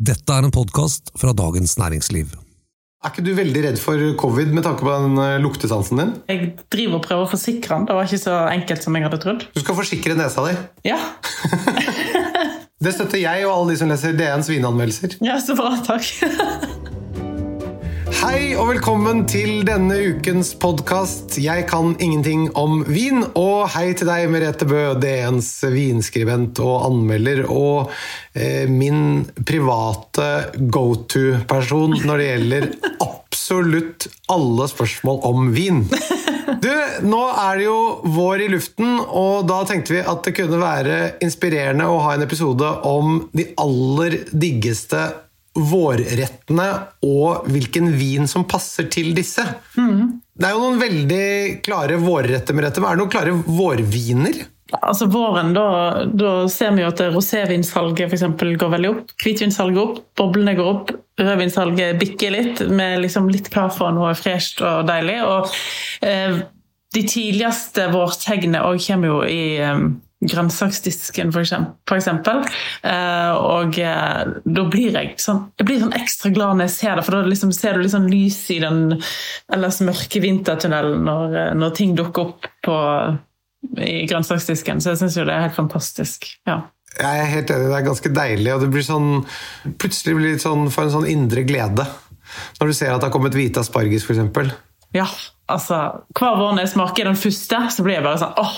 Dette er en podkast fra Dagens Næringsliv. Er ikke du veldig redd for covid med tanke på den eh, luktesansen din? Jeg driver og prøver å forsikre den. Det var ikke så enkelt som jeg hadde trodd. Du skal forsikre nesa di. Ja, Det støtter jeg og alle de som leser DNs vinanmeldelser. ja så bra, takk. Hei og velkommen til denne ukens podkast Jeg kan ingenting om vin. Og hei til deg, Merete Bø, DNs vinskribent og anmelder. Og eh, min private go to-person når det gjelder absolutt alle spørsmål om vin. Du, nå er det jo vår i luften, og da tenkte vi at det kunne være inspirerende å ha en episode om de aller diggeste vårrettene og hvilken vin som passer til disse. Det er jo noen veldig klare vårretter med dette, men er det noen klare vårviner? Altså Våren, da, da ser vi jo at rosévinsalget for går veldig opp. Hvitvinsalget opp, boblene går opp. Rødvinsalget bikker litt, med liksom litt kaffe og noe fresht og deilig. Og eh, de tidligste vårtegnene òg kommer jo i eh, grønnsaksdisken, for eksempel. For eksempel. Eh, og eh, da blir jeg sånn Jeg blir sånn ekstra glad når jeg ser det, for da liksom ser du litt sånn lys i den ellers mørke vintertunnelen når, eh, når ting dukker opp på i grønnsaksdisken, så jeg syns jo det er helt fantastisk. Ja. Jeg er helt enig, det er ganske deilig, og det blir sånn plutselig blir det sånn for en sånn indre glede. Når du ser at det har kommet hvite asparges, f.eks. ja, altså Hver vår når jeg smaker den første, så blir jeg bare sånn åh,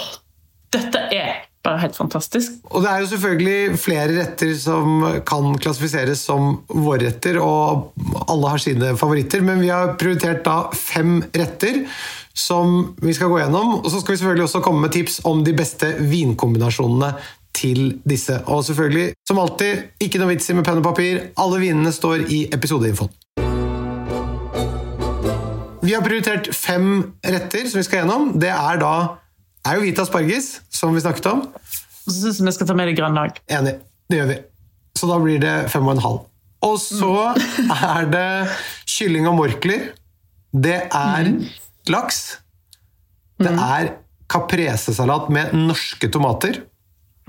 dette er bare helt fantastisk. Og det er jo selvfølgelig flere retter som kan klassifiseres som vårretter, og alle har sine favoritter, men vi har prioritert da fem retter som vi skal gå gjennom. Og så skal vi selvfølgelig også komme med tips om de beste vinkombinasjonene til disse. Og selvfølgelig, som alltid, ikke noe vits i med penn og papir. Alle vinene står i episodeinfoen. Vi har prioritert fem retter som vi skal gjennom. Det er da er jo hvit asparges, som vi snakket om. Og så syns jeg vi skal ta med det grønnlag. Enig. Det gjør vi. Så da blir det fem og en halv. Og så er det kylling og morkler. Det er laks. Det er capresesalat med norske tomater.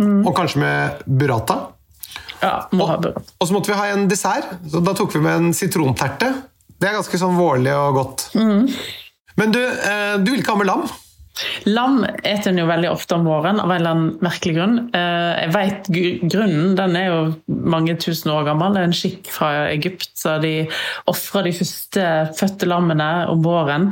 Og kanskje med burrata. Ja, må ha burrata. Og så måtte vi ha en dessert. Så da tok vi med en sitronterte. Det er ganske sånn vårlig og godt. Men du, eh, du vil ikke ha med lam? Lam eter en jo veldig ofte om våren, av en eller annen merkelig grunn. Eh, Jeg vet grunnen, den er jo mange tusen år gammel. Det er en skikk fra Egypt, så de ofra de første fødte lammene om våren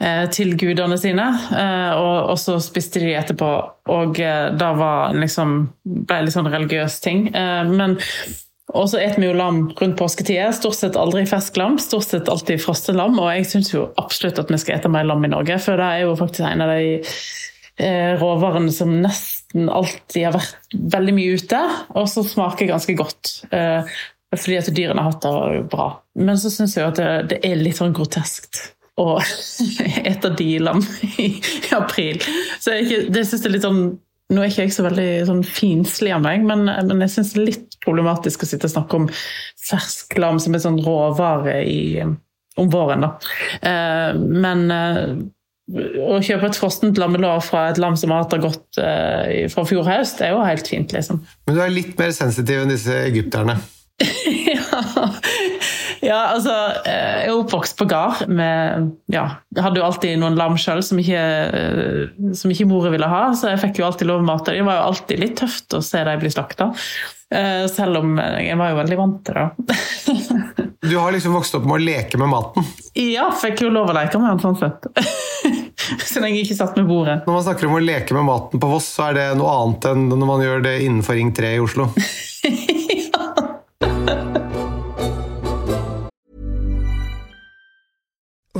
eh, til gudene sine, eh, og, så spiste de etterpå. Og da var liksom, ble litt sånn religiøs ting. Men og så spiser vi jo lam rundt påsketider. Stort sett aldri fersk lam, stort sett alltid frosset lam. Og jeg syns jo absolutt at vi skal ete mer lam i Norge, for det er jo faktisk en av de eh, råvarene som nesten alltid har vært veldig mye ute, og så smaker ganske godt. Eh, fordi at dyrene har hatt det bra. Men så syns jeg jo at det, er litt sånn groteskt å ete dilam i, i april. Så jeg, det synes jeg er litt sånn nå er ikke jeg så veldig sånn finslig av meg, men, men jeg syns det er litt problematisk å sitte og snakke om fersk lam som en sånn råvare i, om våren. da. Eh, men eh, å kjøpe et frossent lammelår fra et lam som har hatt det godt eh, fra fjor høst, er jo helt fint, liksom. Men du er litt mer sensitiv enn disse egypterne. ja. Ja, altså eh, Jeg er oppvokst på gard med Ja, jeg hadde jo alltid noen lam sjøl som, eh, som ikke mora ville ha, så jeg fikk jo alltid lov å mate dem. Det var jo alltid litt tøft å se dem bli slakta. Eh, Selv om jeg var jo veldig vant til det. Du har liksom vokst opp med å leke med maten. ja, fikk jo lov å leke med den sånn sett. Så lenge jeg ikke satt med bordet. Når man snakker om å leke med maten på Voss, så er det noe annet enn når man gjør det innenfor Ring 3 i Oslo.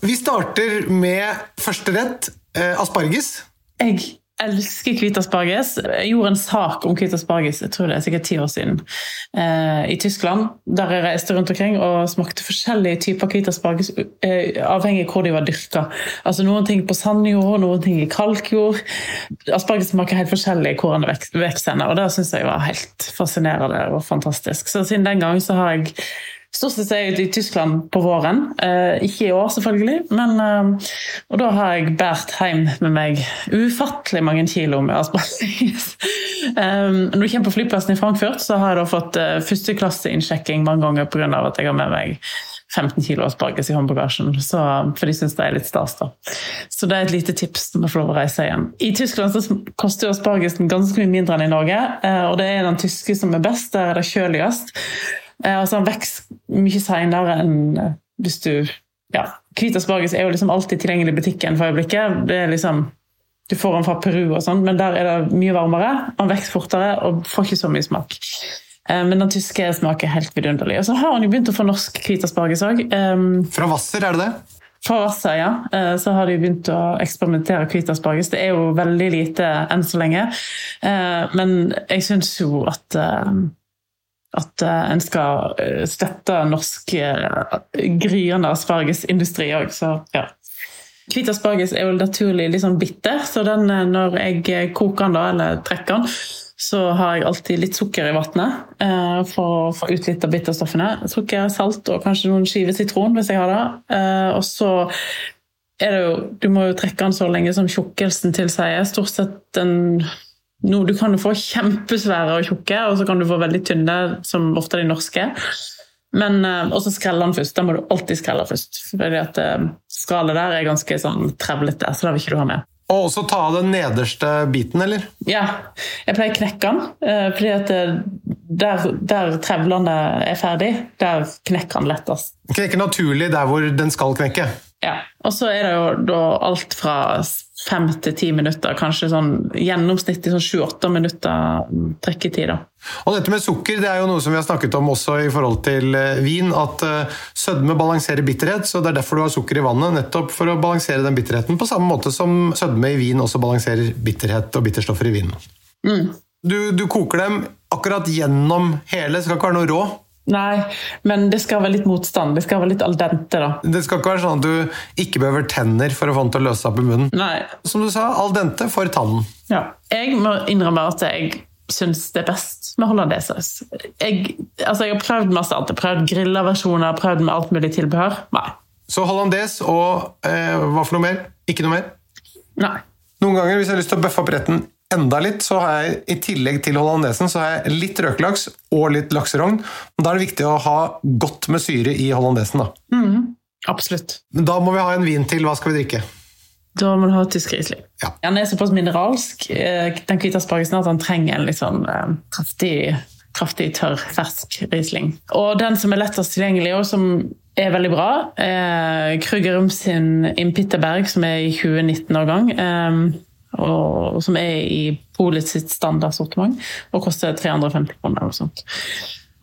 Vi starter med første rett, eh, asparges. Jeg elsker hvit asparges. Jeg gjorde en sak om hvit asparges jeg tror det er sikkert ti år siden, eh, i Tyskland. Der jeg reiste rundt omkring og smakte forskjellige typer hvit asparges, eh, avhengig av hvor de var dyrka. Altså noen ting på sandjord, noen ting i kalkjord. Asparges smaker helt forskjellig hvor den vokser, og det syns jeg var helt fascinerende og fantastisk. Så siden den gang så har jeg Stort sett er jeg ute i Tyskland på våren. Eh, ikke i år, selvfølgelig. Men, eh, og da har jeg båret hjem med meg ufattelig mange kilo med asparges. eh, når du kommer på flyplassen i Frankfurt, så har jeg da fått eh, førsteklasseinnsjekking mange ganger pga. at jeg har med meg 15 kilo asparges i håndbagasjen, så, for de syns det er litt stas. da. Så det er et lite tips når å får lov å reise igjen. I Tyskland så koster aspargesen ganske mye mindre enn i Norge, eh, og det er den tyske som er best. Der er det kjøligst. Eh, altså, han vokser mye seinere enn eh, hvis du ja, Hvit asparges er jo liksom alltid tilgjengelig i butikken for øyeblikket. Det er liksom, du får den fra Peru, og sånn, men der er det mye varmere. Han vokser fortere og får ikke så mye smak. Eh, men den tyske smaker helt vidunderlig. Og så har han jo begynt å få norsk hvit asparges òg. Fra Hvasser, er det det? Fra Hvasser, ja. Så har de begynt å eksperimentere hvit asparges. Det er jo veldig lite enn så lenge. Men jeg syns jo at at uh, en skal uh, støtte norsk uh, gryende aspargesindustri òg. Så ja. Hvit asparges er jo naturlig litt sånn bitter, så den, når jeg koker den da, eller trekker den, så har jeg alltid litt sukker i vannet for å få ut litt av bitterstoffene. Sukker, salt og kanskje noen skiver sitron hvis jeg har det. Og så er det jo Du må jo trekke den så lenge som tjukkelsen tilsier. Stort sett en no, Du kan få kjempesvære og tjukke, og så kan du få veldig tynne, som ofte er de norske. Men og også skrelle den først. Da må du alltid skrelle først. Fordi at uh, Skallet der er ganske sånn trevlete, så det vil ikke du ha med. Og også ta av den nederste biten, eller? Ja, jeg pleier å knekke den. Uh, fordi at der, der trevlene er ferdig, der knekker den lettest. Knekker naturlig der hvor den skal knekke? Ja. Og så er det jo da alt fra fem til ti minutter, kanskje sånn gjennomsnittlig sånn sju-åtte minutter trekketid. da. Og dette med sukker det er jo noe som vi har snakket om også i forhold til eh, vin. At uh, sødme balanserer bitterhet, så det er derfor du har sukker i vannet. Nettopp for å balansere den bitterheten, på samme måte som sødme i vin også balanserer bitterhet og bitterstoffer i vinen. Mm. Du, du, koker dem akkurat gjennom hele, skal ikke være noe rå? Nei, men det skal være litt motstand. Det skal være litt al dente. da. Det skal ikke være sånn at du ikke behøver tenner for å få den til å løse seg opp i munnen. Nei. Som du sa, al dente for tannen. Ja. Jeg må innrømme at jeg syns det er best med hollandesaus. Jeg, altså jeg har prøvd masse annet. Jeg har prøvd grilla versjoner, prøvd med alt mulig tilbehør. Nei. Så hollandes og eh, hva for noe mer? Ikke noe mer? Nei. Noen ganger hvis jeg har lyst til å bøffe opp retten enda litt, så har jeg i tillegg til hollandesen så har jeg litt røkelaks og litt lakserogn. Men Da er det viktig å ha godt med syre i hollandesen. Da. Mm, absolutt. Men da må vi ha en vin til. Hva skal vi drikke? Da må du ha tysk Riesling. Ja. Den er såpass mineralsk, eh, den hvite aspargesen, at den trenger en litt sånn eh, kraftig, kraftig, tørr, fersk Riesling. Og den som er lettest tilgjengelig, og som er veldig bra, er Krüger Rum sin Impitterberg, som er i 2019-årgang. Eh, og, som er i Polet sitt standardsortiment og koster 350 kroner. Og sånt.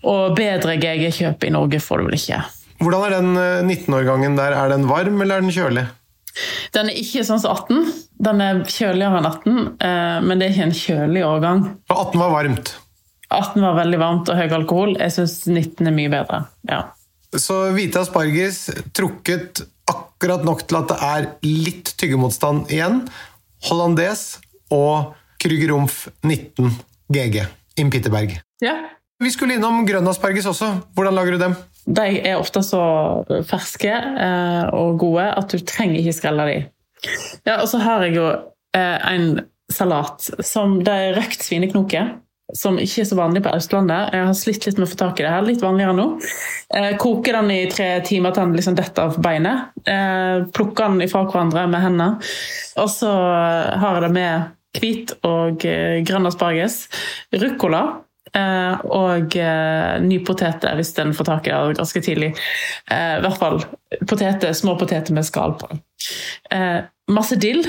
Og bedre GG-kjøp i Norge får du vel ikke. Hvordan er den 19-årgangen der? Er den varm, eller er den kjølig? Den er ikke sånn som 18. Den er kjøligere enn 18, eh, men det er ikke en kjølig årgang. Og 18 var varmt? 18 var veldig varmt og høy alkohol. Jeg syns 19 er mye bedre. ja. Så hvite asparges trukket akkurat nok til at det er litt tyggemotstand igjen, hollandes og Krüger-Rumpf 19 GG in Pitterberg. Ja. Vi skulle innom grønn asparges også. Hvordan lager du dem? De er ofte så ferske eh, og gode at du trenger ikke skrelle dem. Ja, og så har jeg jo eh, en salat som det er røkt svineknoke. Som ikke er så vanlig på Østlandet. Jeg har slitt litt med å få tak i det her. Litt vanligere nå. Eh, koker den i tre timer til den liksom detter av beinet. Eh, plukker den ifra hverandre med hendene. Og så har jeg det med hvit og eh, grønn asparges. Ruccola Eh, og eh, nypoteter, hvis den får tak i det ganske tidlig. Eh, I hvert fall potete, små poteter med skall på. masse dill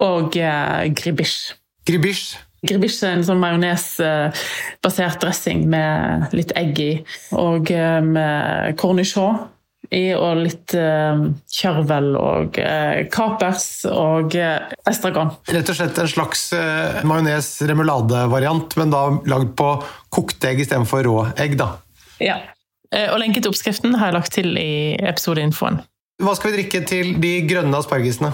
og gribisj. Gribish? Gribish er en sånn majonesbasert dressing med litt egg i. Og med cornichon i, og litt eh, kjørvel og eh, kapers og eh, estragon. Rett og slett en slags eh, majones-remoulade-variant, men da lagd på kokte egg istedenfor rå egg, da. Ja. Eh, og lenke til oppskriften har jeg lagt til i episodeinfoen. Hva skal vi drikke til de grønne aspargesene?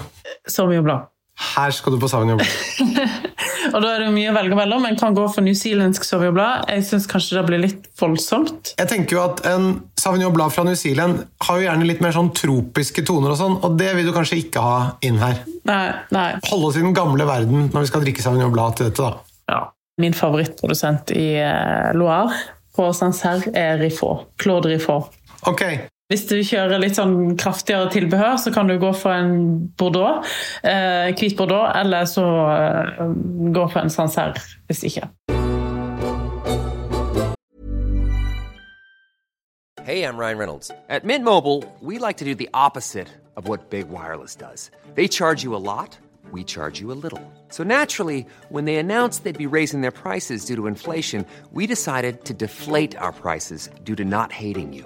Sauvignon Her skal du på Sauvignon Blanc. Og da er det mye å velge mellom. En kan gå for newzealandsk Sauvignon blad. Jeg syns kanskje det blir litt voldsomt. Jeg tenker jo at En Sauvignon blad fra New Zealand har jo gjerne litt mer sånn tropiske toner, og sånn, og det vil du kanskje ikke ha inn her. Nei, nei. Holde oss i den gamle verden når vi skal drikke Sauvignon blad til dette. da. Ja. Min favorittprodusent i eh, Loire på Sancerre er Riffaut. Claude Riffaut. Ok, Hvis du kjører litt sånn kraftigere tilbehør, så kan du gå for en Bordeaux, eh, hvit Bordeaux, eller så eh, gå for en hvis ikke. Hey, I'm Ryan Reynolds. At Mint Mobile, we like to do the opposite of what Big Wireless does. They charge you a lot, we charge you a little. So naturally, when they announced they'd be raising their prices due to inflation, we decided to deflate our prices due to not hating you.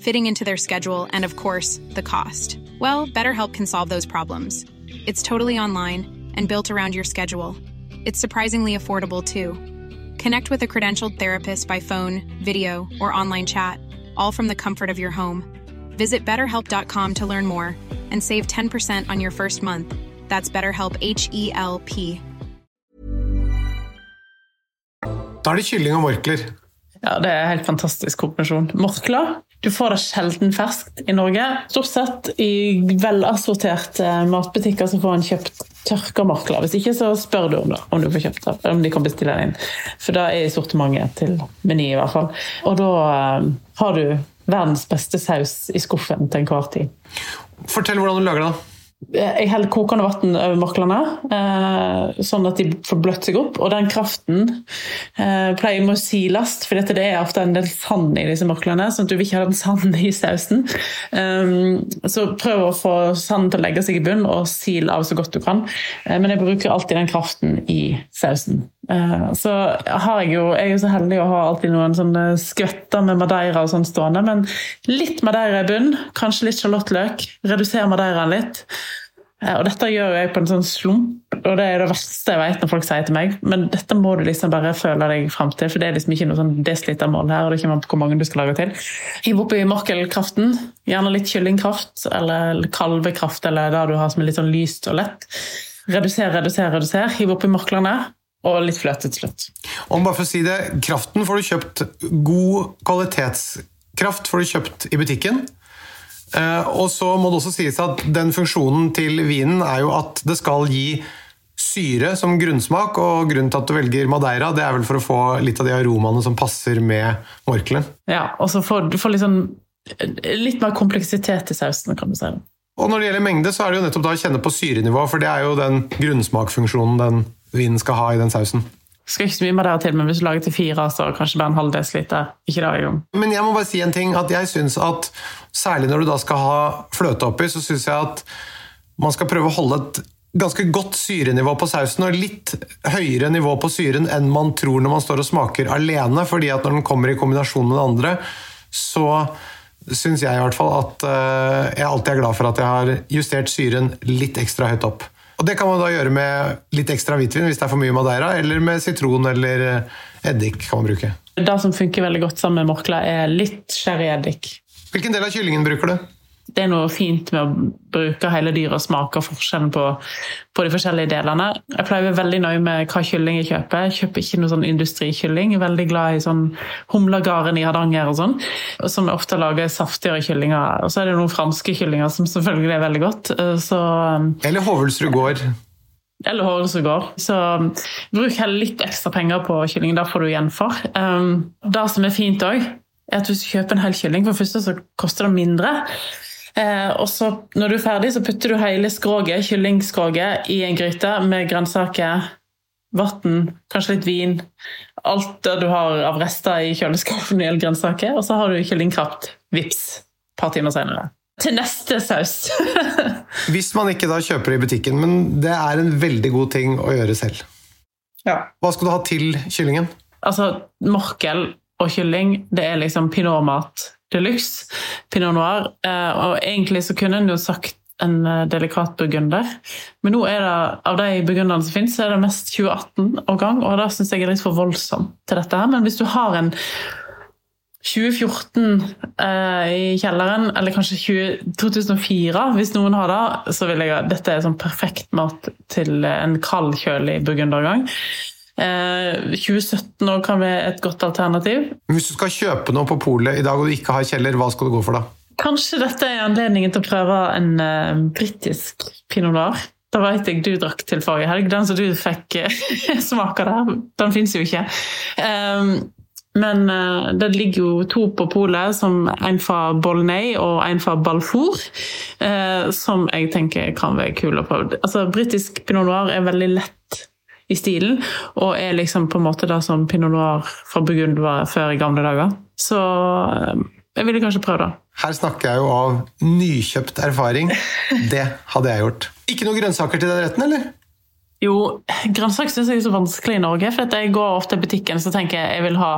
fitting into their schedule, and of course, the cost. Well, BetterHelp can solve those problems. It's totally online and built around your schedule. It's surprisingly affordable too. Connect with a credentialed therapist by phone, video, or online chat, all from the comfort of your home. Visit betterhelp.com to learn more and save 10% on your first month. That's BetterHelp H E L P. Da er det kylling og morkler. Ja, Det er en helt fantastisk kombinasjon. Morkler du får det sjelden ferskt i Norge. Stort sett i velassorterte matbutikker så får en kjøpt tørka makler. Hvis ikke så spør du om det, om du får kjøpt det, om de kan bestille det inn. For det er i sortimentet til Meny i hvert fall. Og da eh, har du verdens beste saus i skuffen til enhver tid. Fortell hvordan du lager det. da. Jeg heller kokende vann over morklene, eh, sånn at de får bløtt seg opp. Og den kraften eh, pleier med å siles, for det er ofte en del sand i disse maklene. sånn at du vil ikke ha den sanden i sausen. Um, så prøv å få sanden til å legge seg i bunn, og sil av så godt du kan. Eh, men jeg bruker alltid den kraften i sausen. Eh, så har jeg jo Jeg er jo så heldig å ha alltid noen sånne skvetter med madeira og sånn stående, men litt madeira i bunn, kanskje litt sjalottløk. Redusere madeiraen litt. Eh, Og dette gjør jeg på en sånn slump, og det er det verste jeg vet når folk sier til meg. Men dette må du liksom bare føle deg fram til, for det er liksom ikke noe sånn desilitermål her. og det kommer an på hvor mange du skal lage til. Hiv oppi morkelkraften. Gjerne litt kyllingkraft eller kalvekraft, eller det du har som er litt sånn lyst og lett. Reduser, reduser, reduser. Hiv oppi morklene. Og litt fløte til slutt. Og bare for å si det, kraften får du kjøpt god kvalitetskraft får du kjøpt i butikken. Eh, Og så må det også sies at den funksjonen til vinen er jo at det skal gi syre som grunnsmak, og grunnen til at du velger madeira, det er vel for å få litt av de aromaene som passer med morkelen. Ja, Og så får du får litt sånn litt mer kompleksitet i sausen, kan du si. Og når det gjelder mengde, så er det jo nettopp da å kjenne på syrenivå, for det er jo den grunnsmakfunksjonen den vinen skal ha i den sausen. Skal ikke så mye med det til, men hvis du lager til fire, så kanskje bare en halv desiliter. Ikke det engang. Men jeg må bare si en ting, at jeg synes at særlig når du da skal ha fløte oppi, så synes jeg at man skal prøve å holde et ganske godt syrenivå på sausen, og litt høyere nivå på syren enn man tror når man står og smaker alene, fordi at når den kommer i kombinasjon med det andre, så syns jeg i hvert fall at eh, jeg alltid er glad for at jeg har justert syren litt ekstra høyt opp. Og det kan man da gjøre med litt ekstra hvitvin hvis det er for mye madeira, eller med sitron eller eh, eddik kan man bruke. Det som funker veldig godt sammen med morkla, er litt sherryeddik. Hvilken del av kyllingen bruker du? Det er noe fint med å bruke hele dyret og smake forskjellen på, på, de forskjellige delene. Jeg pleier å være veldig nøye med hva kylling jeg kjøper. Jeg kjøper ikke noe sånn industrikylling. Jeg er veldig glad i sånn humlegarden i Hardanger og sånn, som ofte lager saftigere kyllinger. Og så er det noen franske kyllinger som selvfølgelig er veldig godt. Så, Eller Hovelsrud gård. Eller Hårelsrud gård. Så bruk heller litt ekstra penger på kylling. Da får du igjen for. Um, det som er fint òg, er at hvis du kjøper en hel kylling, for det første så koster det mindre. Eh, og så Når du er ferdig, så putter du hele skroget, kyllingskroget i en gryte med grønnsaker, vann, kanskje litt vin. Alt det du har av rester i kjøleskapet når det gjelder grønnsaker. Og så har du kyllingkrapt. Vips, et par timer senere. Til neste saus. Hvis man ikke da kjøper det i butikken, men det er en veldig god ting å gjøre selv. Ja. Hva skal du ha til kyllingen? Altså, morkel og kylling, det er liksom pinotmat de luxe. Pinot noir. Eh, og egentlig så kunne en jo sagt en eh, delikat burgunder. Men nå er det, av de burgunderne som finnes, er det mest 2018-årgang, og det syns jeg er litt for voldsomt til dette. her. Men hvis du har en 2014 eh, i kjelleren, eller kanskje 20, 2004, hvis noen har det, så vil jeg dette er sånn perfekt mat til en kald, kjølig burgundergang. Eh, 2017 år kan være et godt alternativ. Hvis du skal kjøpe noe på polet i dag og du ikke har kjeller, hva skal du gå for da? Kanskje dette er anledningen til å prøve en uh, britisk pinot noir. Da vet jeg du drakk til forrige helg. Den som du fikk uh, smake der, den fins jo ikke. Um, men uh, det ligger jo to på polet, en fra Bolnay og en fra Balfour, uh, som jeg tenker kan være kule å prøve. Altså, Britisk pinot noir er veldig lett i stilen, og er liksom på en måte det som pinot noir fra Burgund var før i gamle dager. Så eh, jeg ville kanskje prøve det. Her snakker jeg jo av nykjøpt erfaring. Det hadde jeg gjort. Ikke noen grønnsaker til den retten, eller? Jo, grønnsaker syns jeg er så vanskelig i Norge. For jeg går ofte i butikken så tenker jeg jeg vil ha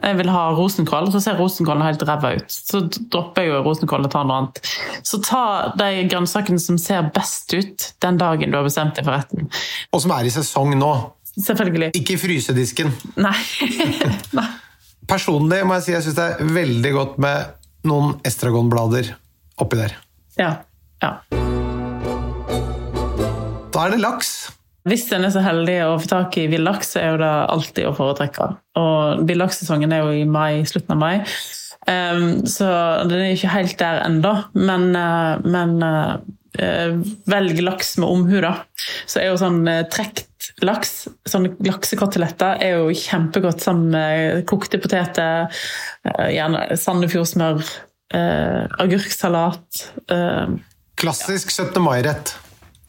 jeg vil ha rosenkål, så ser rosenkålen helt ræva ut. Så dropper jeg jo rosenkål og tar noe annet. Så ta de grønnsakene som ser best ut den dagen du har bestemt deg for retten. Og som er i sesong nå. Selvfølgelig. Ikke i frysedisken. Nei. Nei. Personlig må jeg si jeg syns det er veldig godt med noen estragonblader oppi der. Ja. ja. Da er det laks. Hvis en er så heldig å få tak i villaks, så er jo det alltid å foretrekke. Og villakssesongen er jo i mai, slutten av mai, um, så den er ikke helt der ennå. Men, uh, men uh, velg laks med omhu, da. Så er jo sånn uh, trekt laks, sånne laksekoteletter, er jo kjempegodt sammen med kokte poteter, gjerne sandefjordsmør, agurksalat. Klassisk 17. mai-rett.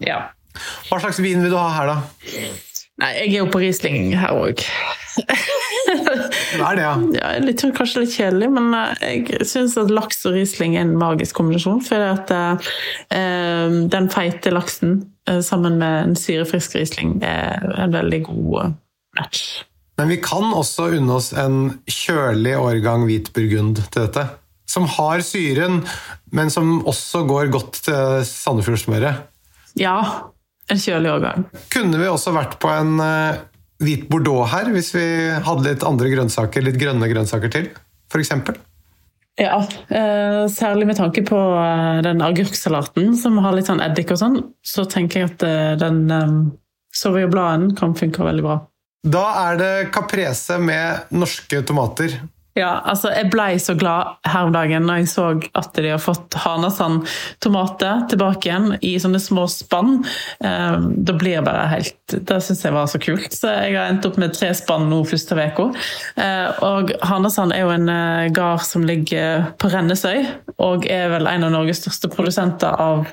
Ja. Hva slags vin vil du ha her, da? Nei, jeg er jo på Riesling her òg. det er det, ja? ja litt, kanskje litt kjedelig, men eh, jeg syns at laks og Riesling er en magisk kombinasjon. For at uh, den feite laksen uh, sammen med en syrefrisk Riesling er en veldig god match. Men vi kan også unne oss en kjølig årgang hvit burgund til dette. Som har syren, men som også går godt til Sandefjordsmøret. Ja, en kjølig årgang. Kunne vi også vært på en uh, hvit bordeaux her, hvis vi hadde litt andre grønnsaker, litt grønne grønnsaker til, f.eks.? Ja, eh, særlig med tanke på eh, den agurksalaten som har litt sånn eddik og sånn, så tenker jeg at eh, den eh, Sauvignon kan funke veldig bra. Da er det caprese med norske tomater. Ja, altså jeg blei så glad her om dagen når jeg så at de har fått Hanasand-tomater tilbake igjen i sånne små spann. Eh, da blir jeg bare helt Det syns jeg var så kult. Så jeg har endt opp med tre spann nå første uka. Eh, og Hanasand er jo en eh, gard som ligger på Rennesøy, og er vel en av Norges største produsenter av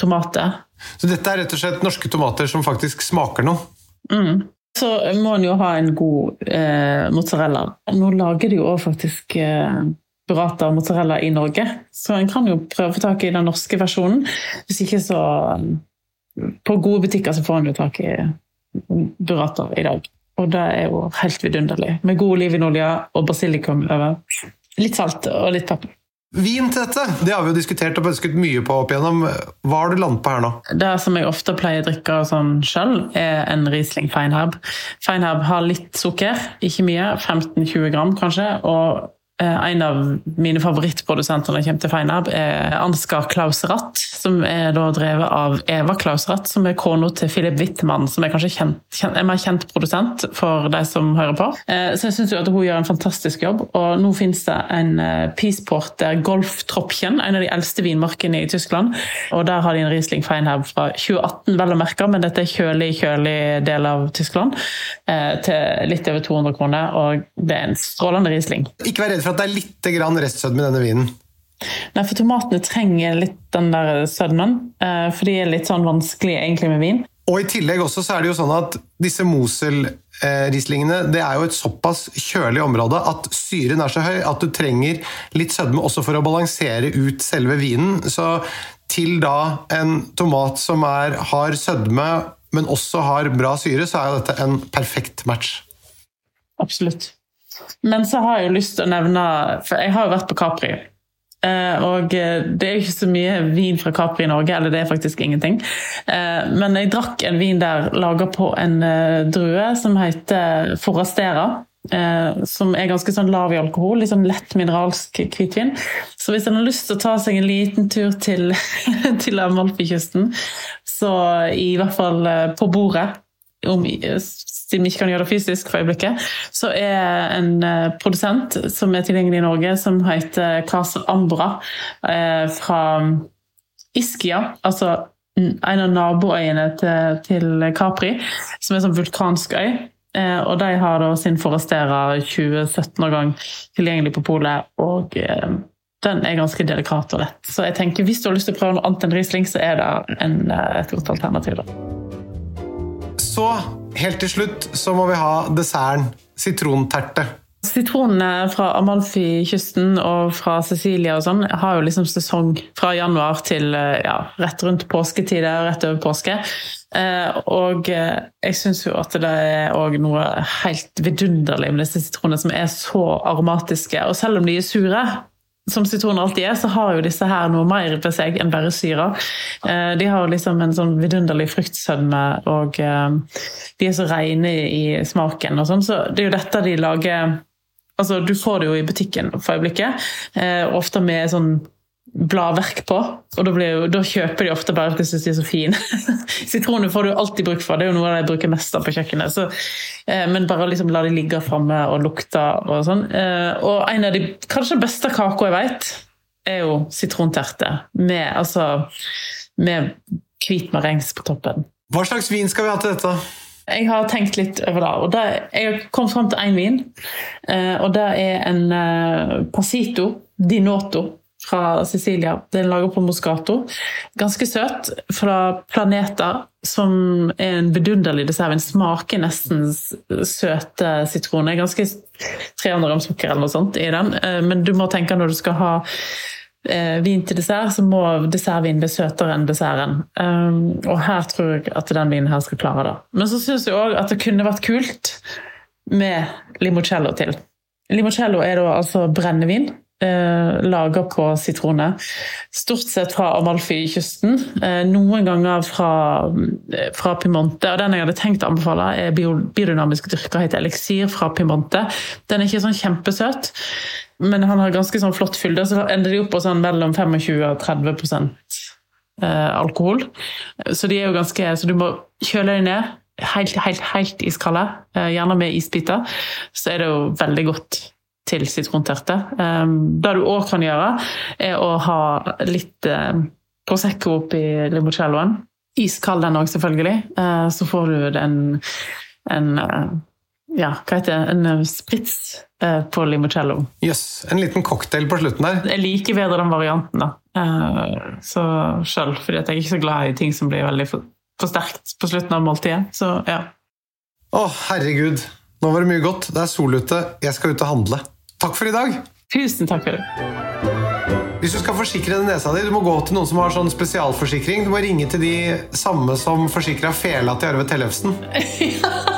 tomater. Så dette er rett og slett norske tomater som faktisk smaker noe? Mm så må en jo ha en god eh, mozzarella. Nå lager de jo òg faktisk eh, burrata og mozzarella i Norge, så en kan jo prøve å få tak i den norske versjonen. Hvis ikke så På gode butikker så får en jo tak i burrata i dag. Og det er jo helt vidunderlig. Med god olivenolje og basilikum over. Litt salt og litt pepper. Vin til dette det har vi jo diskutert og ønsket mye på opp igjennom. Hva har du landet på her nå? Det som jeg ofte pleier å drikke sånn sjøl, er en Riesling Feinherb. Feinherb har litt sukker, ikke mye, 15-20 gram kanskje. Og en av mine favorittprodusenter når det kommer til Feinab, er Ansgar Klaus Ratt, som er da drevet av Eva Klaus Ratt, som er kona til Philip Wittmann, som er kanskje kjent, kjent, en mer kjent produsent for de som hører på. Så jeg syns at hun gjør en fantastisk jobb, og nå finnes det en Peaceporter Golftropchen, en av de eldste vinmarkene i Tyskland, og der har de en Riesling Feinab fra 2018, vel å merke, men dette er kjølig, kjølig del av Tyskland, til litt over 200 kroner, og det er en strålende Riesling. Ikke vær redd for at det er litt restsødme i denne vinen. Nei, for tomatene trenger litt den der sødmen, for de er litt sånn vanskelig egentlig med vin. Og i tillegg også så er det jo sånn at disse Mosel-rislingene det er jo et såpass kjølig område at syren er så høy at du trenger litt sødme også for å balansere ut selve vinen. Så til da en tomat som er, har sødme, men også har bra syre, så er jo dette en perfekt match. Absolutt. Men så har jeg jo lyst til å nevne For jeg har jo vært på Capri. Og det er jo ikke så mye vin fra Capri i Norge, eller det er faktisk ingenting. Men jeg drakk en vin der laga på en drue som heter Forastera. Som er ganske sånn lav i alkohol, litt sånn lett mineralsk hvitvin. Så hvis en har lyst til å ta seg en liten tur til, til Amalfi-kysten, så i hvert fall på bordet om, siden vi ikke kan gjøre det fysisk for øyeblikket, så er en produsent som er tilgjengelig i Norge, som heter Castle Ambra fra Iskia. Altså en av naboøyene til, Capri, som er en sånn vulkansk øy. Og de har da sin Forestera 2017-årgang tilgjengelig på polet. og den er ganske delikat og lett. Så jeg tenker hvis du har lyst til å prøve noe annet enn Riesling, så er det en, et godt alternativ. da. Så helt til slutt så må vi ha desserten sitronterte. Sitronene fra Amalfi-kysten og fra Sicilia og sånn har jo liksom sesong fra januar til ja, rett rundt påsketider, rett over påske. Og jeg syns jo at det er òg noe helt vidunderlig med disse sitronene som er så aromatiske. Og selv om de er sure, som sitroner alltid er, så har jo disse her noe mer på seg enn bare syra. De har liksom en sånn vidunderlig fruktsødme, og de er så rene i smaken og sånn. Så det er jo dette de lager Altså, du får det jo i butikken for øyeblikket, ofte med sånn bladverk på. Og da, blir, da, kjøper de ofte bare hvis de er så fine. Sitroner får du alltid bruk for, det er jo noe av det jeg bruker mest av på kjøkkenet. Så, eh, men bare liksom la de ligge framme og lukte og sånn. Eh, og en av de kanskje beste kaka jeg vet, er jo sitronterte. Med, altså, med hvit marengs på toppen. Hva slags vin skal vi ha til dette? Jeg har tenkt litt over det. og det, Jeg har kommet fram til én vin. og Det er en Pasito di Noto fra Sicilia. Den er laget på Moscato. Ganske søt. Fra Planeta, som er en vidunderlig dessert. Den smaker nesten søte sitroner. Ganske 300 gram sukker eller noe sånt i den. Men du må tenke når du skal ha vin til dessert, så må dessertvin bli søtere enn desserten. Og her tror jeg at den vinen her skal klare det. Men så syns jeg òg at det kunne vært kult med limocello til. Limocello er da altså brennevin eh, laga på sitroner. Stort sett fra Amalfi-kysten. Eh, noen ganger fra, fra, Pimonte. Og den jeg hadde tenkt å anbefale, er biodynamisk dyrka, heter Elixir fra Pimonte. Den er ikke sånn kjempesøt, men han har ganske sånn flott fylde, så ender de opp på sånn mellom 25 og 30 eh, alkohol. Så de er jo ganske Så du må kjøle dem ned. Helt, helt, helt iskalde, eh, gjerne med isbiter. Så er det jo veldig godt til sitronterte. Det du òg kan gjøre, er å ha litt Prosecco oppi limoncelloen. Iskald den òg, selvfølgelig. Så får du en, en ja, hva heter det? En sprits på limoncello. Jøss. Yes, en liten cocktail på slutten der. Jeg liker bedre den varianten, da. Så sjøl, fordi jeg er ikke så glad i ting som blir veldig for, for sterkt på slutten av måltidet. Så ja. Å, herregud. Nå var det mye godt. Det er sol ute. Jeg skal ut og handle. Takk for i dag! Tusen takk for det. Hvis du skal forsikre den nesa di, du må gå til noen som har sånn spesialforsikring. Du må ringe til de samme som forsikra fela til Arve Tellefsen.